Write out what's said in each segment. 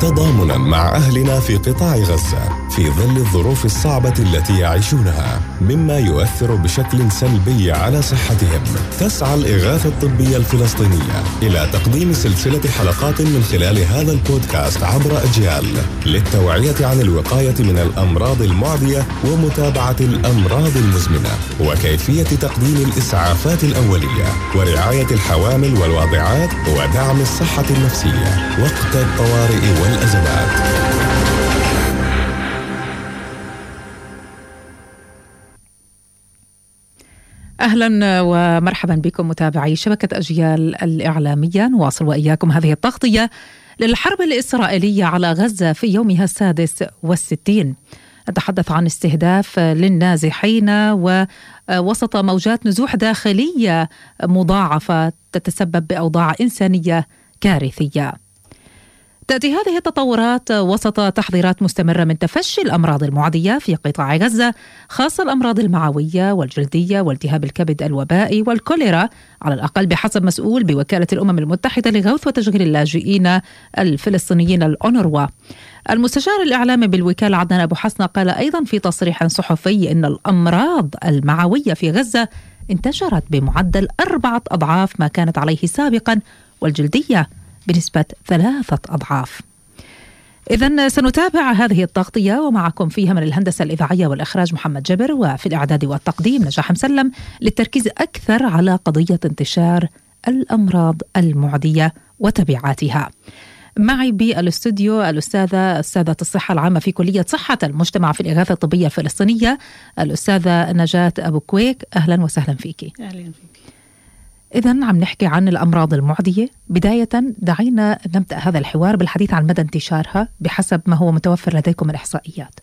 تضامنا مع أهلنا في قطاع غزة. في ظل الظروف الصعبة التي يعيشونها مما يؤثر بشكل سلبي على صحتهم. تسعى الإغاثة الطبية الفلسطينية إلى تقديم سلسلة حلقات من خلال هذا البودكاست عبر أجيال للتوعية عن الوقاية من الأمراض المعدية ومتابعة الأمراض المزمنة وكيفية تقديم الإسعافات الأولية ورعاية الحوامل والواضعات ودعم الصحة النفسية وقت الطوارئ والأزمات. أهلا ومرحبا بكم متابعي شبكة أجيال الإعلامية نواصل وإياكم هذه التغطية للحرب الإسرائيلية على غزة في يومها السادس والستين. نتحدث عن استهداف للنازحين ووسط موجات نزوح داخلية مضاعفة تتسبب بأوضاع إنسانية كارثية. تأتي هذه التطورات وسط تحذيرات مستمرة من تفشي الأمراض المعدية في قطاع غزة خاصة الأمراض المعوية والجلدية والتهاب الكبد الوبائي والكوليرا على الأقل بحسب مسؤول بوكالة الأمم المتحدة لغوث وتشغيل اللاجئين الفلسطينيين الأونروا. المستشار الإعلامي بالوكالة عدنان أبو حسنة قال أيضا في تصريح صحفي أن الأمراض المعوية في غزة انتشرت بمعدل أربعة أضعاف ما كانت عليه سابقا والجلدية بنسبة ثلاثة أضعاف. إذا سنتابع هذه التغطية ومعكم فيها من الهندسة الإذاعية والإخراج محمد جبر وفي الإعداد والتقديم نجاح مسلم للتركيز أكثر على قضية انتشار الأمراض المعدية وتبعاتها. معي بالأستوديو الأستاذة أستاذة الصحة العامة في كلية صحة المجتمع في الإغاثة الطبية الفلسطينية الأستاذة نجاة أبو كويك. أهلا وسهلا فيك. أهلا فيك. إذا عم نحكي عن الأمراض المعدية. بداية دعينا نبدأ هذا الحوار بالحديث عن مدى انتشارها بحسب ما هو متوفر لديكم من إحصائيات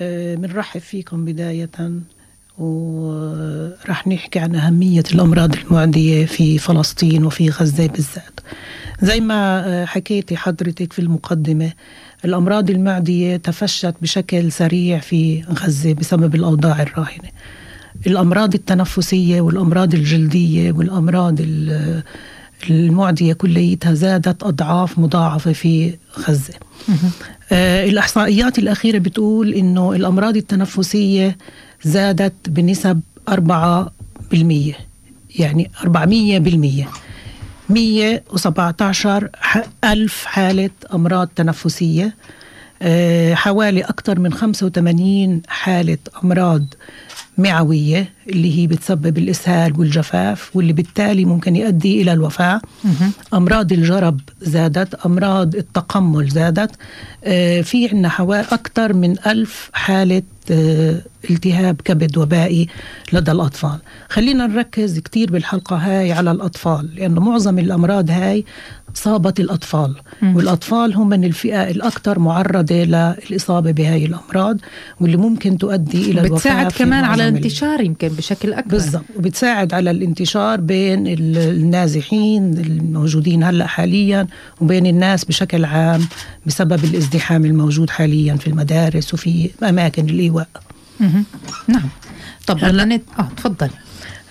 بنرحب أه فيكم بداية ورح نحكي عن أهمية الأمراض المعدية في فلسطين وفي غزة بالذات. زي ما حكيتي حضرتك في المقدمة الأمراض المعدية تفشت بشكل سريع في غزة بسبب الأوضاع الراهنة. الأمراض التنفسية والأمراض الجلدية والأمراض المعدية كليتها زادت أضعاف مضاعفة في غزة. آه الإحصائيات الأخيرة بتقول إنه الأمراض التنفسية زادت بنسب 4% يعني 400% 117 ألف حالة أمراض تنفسية. آه حوالي أكثر من 85 حالة أمراض معوية اللي هي بتسبب الإسهال والجفاف واللي بالتالي ممكن يؤدي إلى الوفاة. أمراض الجرب زادت أمراض التقمل زادت. آه في عندنا حوالي أكثر من ألف حالة آه التهاب كبد وبائي لدى الأطفال. خلينا نركز كتير بالحلقة هاي على الأطفال لأنه معظم الأمراض هاي صابت الأطفال. م. والأطفال هم من الفئة الأكثر معرضة للإصابة بهاي الأمراض واللي ممكن تؤدي إلى الوفاة بتساعد كمان على الانتشار يمكن بشكل أكبر. بالضبط. وبتساعد على الانتشار بين النازحين الموجودين هلأ حاليا وبين الناس بشكل عام بسبب الازدحام الموجود حاليا في المدارس وفي أماكن الإيواء. نعم. طب هلأ. آه تفضل.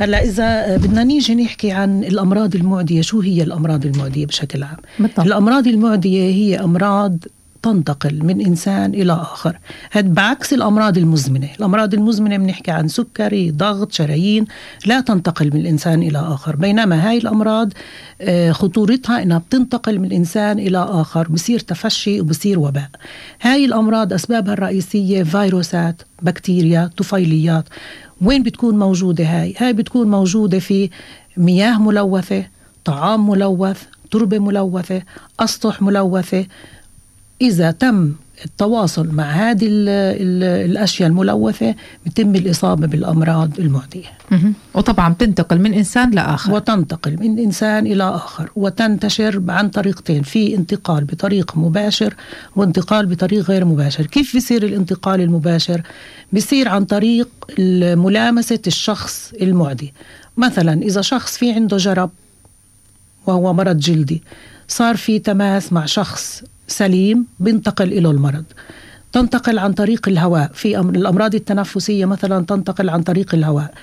هلا إذا بدنا نيجي نحكي عن الأمراض المعدية شو هي الأمراض المعدية بشكل عام بالطبع. الأمراض المعدية هي أمراض تنتقل من إنسان إلى آخر. هذا بعكس الأمراض المزمنة. الأمراض المزمنة بنحكي عن سكري ضغط شرايين لا تنتقل من انسان إلى آخر. بينما هاي الأمراض خطورتها إنها بتنتقل من انسان إلى آخر. بصير تفشي وبصير وباء. هاي الأمراض أسبابها الرئيسية فيروسات بكتيريا طفيليات. وين بتكون موجودة هاي؟ هاي بتكون موجودة في مياه ملوثة طعام ملوث تربة ملوثة أسطح ملوثة إذا تم التواصل مع هذه ال ال الأشياء الملوثة بتم الإصابة بالأمراض المعدية. وطبعا تنتقل من إنسان لآخر. وتنتقل من إنسان إلى آخر وتنتشر عن طريقتين في انتقال بطريق مباشر وانتقال بطريق غير مباشر. كيف بيصير الانتقال المباشر؟ بيصير عن طريق ملامسة الشخص المعدي. مثلا إذا شخص في عنده جرب وهو مرض جلدي صار في تماس مع شخص سليم بينتقل له المرض. تنتقل عن طريق الهواء. في الأمراض التنفسية مثلا تنتقل عن طريق الهواء.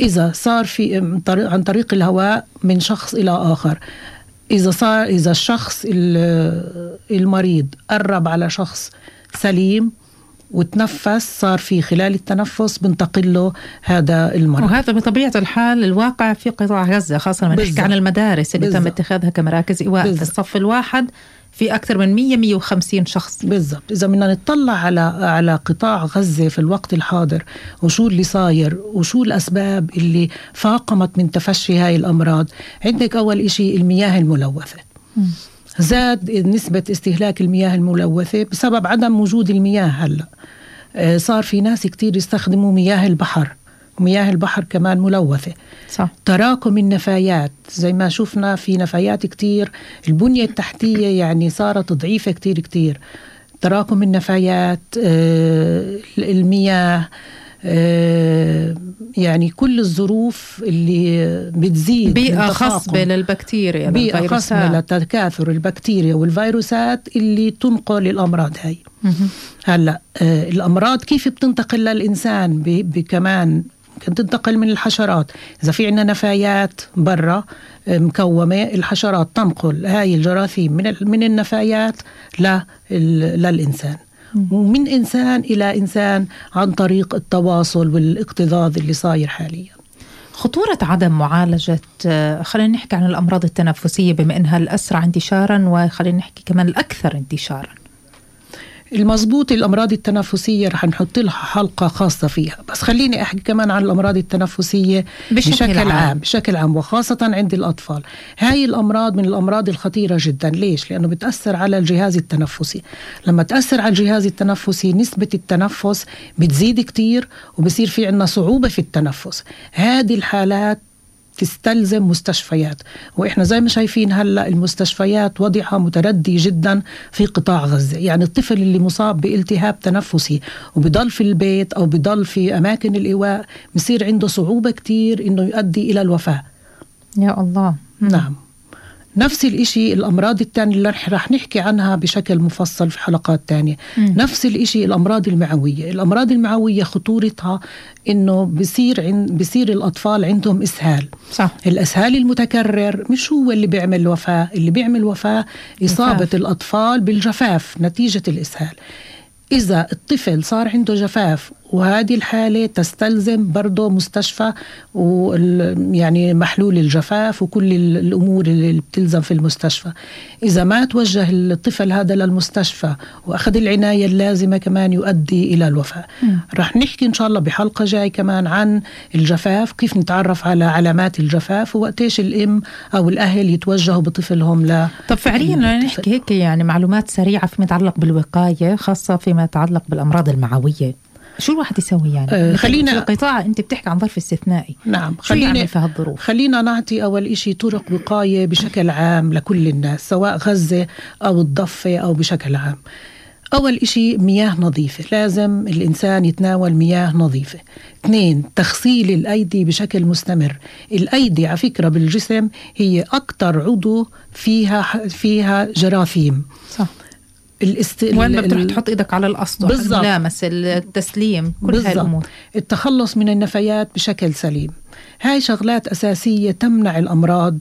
إذا صار في عن طريق الهواء من شخص إلى آخر. إذا صار إذا الشخص المريض قرب على شخص سليم وتنفس صار في خلال التنفس بنتقل له هذا المرض. وهذا بطبيعة الحال الواقع في قطاع غزة خاصة لما نحكي عن المدارس اللي بالزبط. تم اتخاذها كمراكز إيواء. في الصف الواحد في أكثر من 100 150 شخص. بالضبط. إذا بدنا نطلع على على قطاع غزة في الوقت الحاضر وشو اللي صاير وشو الأسباب اللي فاقمت من تفشي هاي الأمراض عندك أول إشي المياه الملوثة. زاد نسبة استهلاك المياه الملوثة بسبب عدم وجود المياه هلأ. آه، صار في ناس كتير يستخدموا مياه البحر مياه البحر كمان ملوثة. صح. تراكم النفايات زي ما شفنا في نفايات كتير البنية التحتية يعني صارت ضعيفة كتير كتير. تراكم النفايات آه، المياه يعني كل الظروف اللي بتزيد بيئة خصبة للبكتيريا بيئة خصبة لتكاثر البكتيريا والفيروسات اللي تنقل الأمراض هاي. هلأ آه الأمراض كيف بتنتقل للإنسان؟ بكمان تنتقل من الحشرات. إذا في عندنا نفايات برا آه، مكومة الحشرات تنقل هاي الجراثيم من من النفايات للإنسان. ومن إنسان إلى إنسان عن طريق التواصل والاكتظاظ اللي صاير حاليا. خطورة عدم معالجة آه، خلينا نحكي عن الأمراض التنفسية بما أنها الأسرع انتشارا وخلينا نحكي كمان الأكثر انتشارا. المزبوط الأمراض التنفسية رح نحط لها حلقة خاصة فيها. بس خليني أحكي كمان عن الأمراض التنفسية بشكل, بشكل عام. عام بشكل عام وخاصة عند الأطفال. هاي الأمراض من الأمراض الخطيرة جدا. ليش؟ لأنه بتأثر على الجهاز التنفسي. لما تأثر على الجهاز التنفسي نسبة التنفس بتزيد كتير وبصير في عندنا صعوبة في التنفس. هذه الحالات تستلزم مستشفيات. وإحنا زي ما شايفين هلأ المستشفيات وضعها متردي جدا في قطاع غزة. يعني الطفل اللي مصاب بالتهاب تنفسي وبضل في البيت أو بضل في أماكن الإيواء بصير عنده صعوبة كتير إنه يؤدي إلى الوفاة. يا الله. نعم. نفس الإشي الأمراض الثانية اللي رح نحكي عنها بشكل مفصل في حلقات تانية مم. نفس الإشي الأمراض المعوية الأمراض المعوية خطورتها إنه بصير عن بصير الأطفال عندهم إسهال صح. الإسهال المتكرر مش هو اللي بيعمل وفاة اللي بيعمل وفاة إصابة جفاف. الأطفال بالجفاف نتيجة الإسهال إذا الطفل صار عنده جفاف وهذه الحالة تستلزم برضه مستشفى ويعني محلول الجفاف وكل الأمور اللي بتلزم في المستشفى. إذا ما توجه الطفل هذا للمستشفى وأخذ العناية اللازمة كمان يؤدي إلى الوفاة. رح نحكي إن شاء الله بحلقة جاي كمان عن الجفاف كيف نتعرف على علامات الجفاف ووقتيش الأم أو الأهل يتوجهوا بطفلهم ل طب فعليا نحكي هيك يعني معلومات سريعة فيما يتعلق بالوقاية خاصة فيما يتعلق بالأمراض المعوية. شو الواحد يسوي يعني؟ آه خلينا في القطاع أنت بتحكي عن ظرف استثنائي. نعم خلينا في هالظروف؟ خلينا نعطي أول شيء طرق وقاية بشكل عام لكل الناس سواء غزة أو الضفة أو بشكل عام. أول إشي مياه نظيفة لازم الإنسان يتناول مياه نظيفة. اثنين تغسيل الأيدي بشكل مستمر. الأيدي على فكرة بالجسم هي أكثر عضو فيها فيها جراثيم. صح. الاست... وين ما بتروح تحط إيدك على الاسطح الملامسة التسليم كل بالزبط. هاي الأمور. التخلص من النفايات بشكل سليم. هاي شغلات أساسية تمنع الأمراض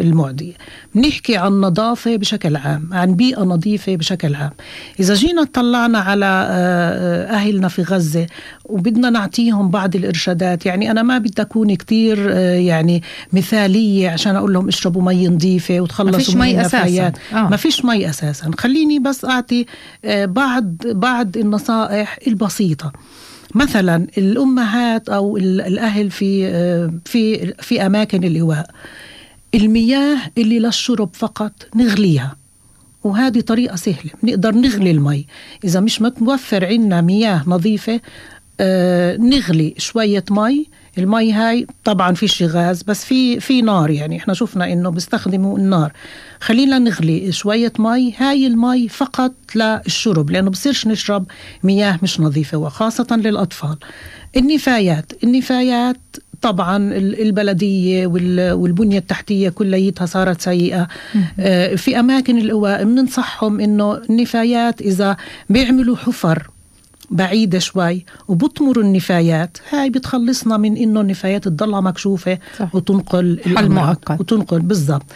المعدية. بنحكي عن نظافة بشكل عام عن بيئة نظيفة بشكل عام. إذا جينا اطلعنا على آه، آه، أهلنا في غزة وبدنا نعطيهم بعض الإرشادات يعني أنا ما بدي أكون كتير آه، يعني مثالية عشان أقول لهم اشربوا مي نظيفة وتخلصوا من النفايات. آه. ما فيش مي أساسا. خليني بس أعطي بعض بعض النصائح البسيطة. مثلا الأمهات أو الأهل في في في أماكن الإيواء. المياه اللي للشرب فقط نغليها. وهذه طريقة سهلة. نقدر نغلي المي. إذا مش متوفر عندنا مياه نظيفة آه نغلي شوية مي. المي هاي طبعا فيش غاز بس في في نار يعني. إحنا شفنا إنه بيستخدموا النار. خلينا نغلي شوية مي. هاي المي فقط للشرب لأنه بصيرش نشرب مياه مش نظيفة وخاصة للأطفال. النفايات. النفايات طبعا البلدية والبنية التحتية كليتها صارت سيئة. آه، في أماكن القوى بننصحهم إنه النفايات إذا بيعملوا حفر بعيدة شوي وبطمر النفايات هاي بتخلصنا من إنه النفايات تضلها مكشوفة صح. وتنقل حل. مؤقت. وتنقل بالضبط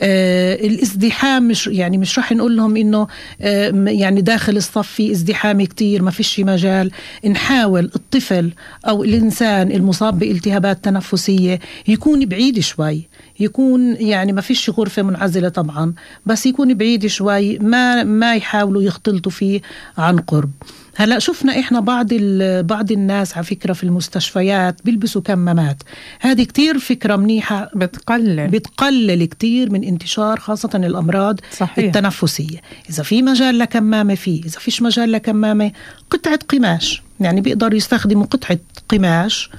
آه الازدحام مش يعني مش راح نقول لهم إنه آه يعني داخل الصف في ازدحام كتير ما فيش مجال نحاول الطفل أو الإنسان المصاب بالتهابات تنفسية يكون بعيد شوي يكون يعني ما فيش غرفه منعزلة طبعا بس يكون بعيد شوي ما ما يحاولوا يختلطوا فيه عن قرب. هلأ شفنا إحنا بعض ال- بعض الناس على فكرة في المستشفيات بيلبسوا كمامات هذه كتير فكرة منيحة بتقلل. بتقلل كتير من انتشار خاصة الأمراض صحيح. التنفسية. إذا في مجال لكمامة فيه إذا فيش مجال لكمامة قطعة قماش. يعني بيقدروا يستخدموا قطعة قماش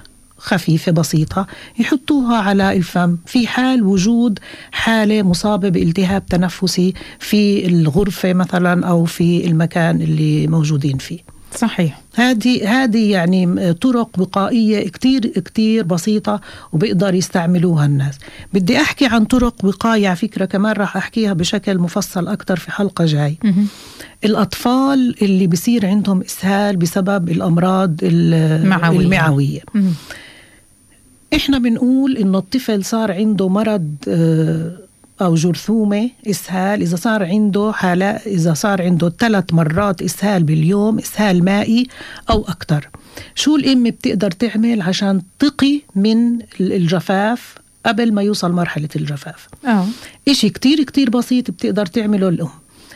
خفيفة بسيطة يحطوها على الفم في حال وجود حالة مصابة بالتهاب تنفسي في الغرفة مثلا أو في المكان اللي موجودين فيه صحيح هذه هذه يعني طرق وقائية كتير كتير بسيطة وبيقدر يستعملوها الناس بدي أحكي عن طرق وقاية على فكرة كمان راح أحكيها بشكل مفصل أكتر في حلقة جاي. الأطفال اللي بيصير عندهم إسهال بسبب الأمراض ال- معوية. المعوية مهم. إحنا بنقول انه الطفل صار عنده مرض آه، أو جرثومة إسهال. إذا صار عنده حالة إذا صار عنده ثلاث مرات إسهال باليوم إسهال مائي أو أكثر. شو الام بتقدر تعمل عشان تقي من ال- الجفاف قبل ما يوصل مرحلة الجفاف؟ آه. إشي كتير كتير بسيط بتقدر تعمله الأم.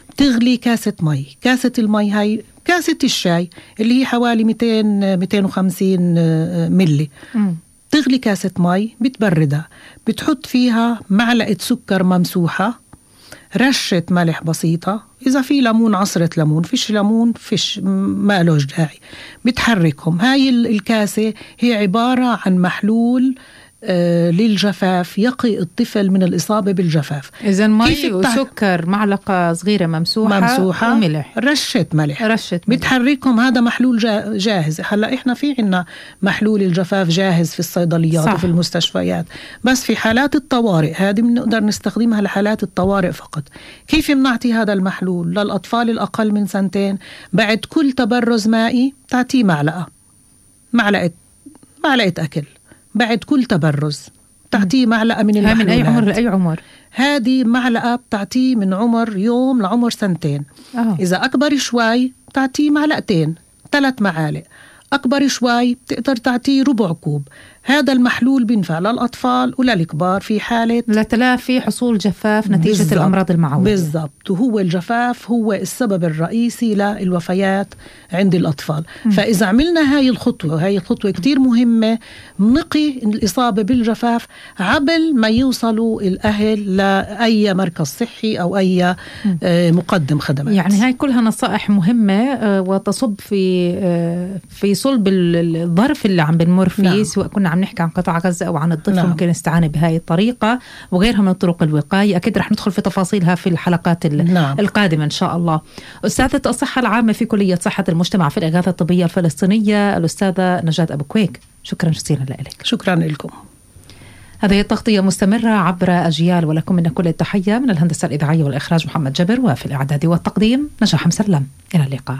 بتغلي كاسة مي. كاسة المي هاي كاسة الشاي اللي هي حوالي 200 250 ملي مم. تغلي كاسة مي بتبردها. بتحط فيها معلقة سكر ممسوحة رشة ملح بسيطة. إذا في ليمون عصرة ليمون فيش ليمون فيش ما داعي. بتحركهم. هاي ال- الكاسة هي عبارة عن محلول للجفاف. يقي الطفل من الإصابة بالجفاف. إذا مي وسكر معلقة صغيرة ممسوحة ممسوحة. وملح. رشة ملح. رشة ملح. بتحركهم هذا محلول جا- جاهز. هلأ إحنا في عنا محلول الجفاف جاهز في الصيدليات صح. وفي المستشفيات. بس في حالات الطوارئ هذه بنقدر نستخدمها لحالات الطوارئ فقط. كيف بنعطي هذا المحلول؟ للأطفال الأقل من سنتين. بعد كل تبرز مائي تعطيه معلقة. معلقة معلقة أكل. بعد كل تبرز تعطيه معلقة من هاي من أي عمر المحلولات. لأي عمر. هذه معلقة بتعطيه من عمر يوم لعمر سنتين. آه. إذا أكبر شوي بتعطيه معلقتين ثلاث معالق. أكبر شوي بتقدر تعطيه ربع كوب. هذا المحلول بينفع للأطفال وللكبار في حالة لتلافي حصول جفاف نتيجة بالضبط. الأمراض المعوية بالضبط وهو الجفاف هو السبب الرئيسي للوفيات عند الأطفال مم. فإذا عملنا هاي الخطوة هاي الخطوة كتير مهمة نقي الإصابة بالجفاف قبل ما يوصلوا الأهل لأي مركز صحي أو أي. آه، مقدم خدمات يعني هاي كلها نصائح مهمة آه، وتصب في آه، في صلب ال- الظرف اللي عم بنمر فيه نعم. سواء كنا عم نحكي عن قطاع غزة أو عن الطفل نعم. ممكن نستعان بهاي الطريقة وغيرها من طرق الوقاية أكيد رح ندخل في تفاصيلها في الحلقات ال- نعم. القادمة إن شاء الله. أستاذة الصحة العامة في كلية صحة المجتمع في الإغاثة الطبية الفلسطينية الأستاذة نجاة أبو كويك. شكرا جزيلا لك. شكرا لكم. هذه التغطية مستمرة عبر أجيال ولكم منا كل التحية من الهندسة الإذاعية والإخراج محمد جبر وفي الإعداد والتقديم نجاح مسلم إلى اللقاء.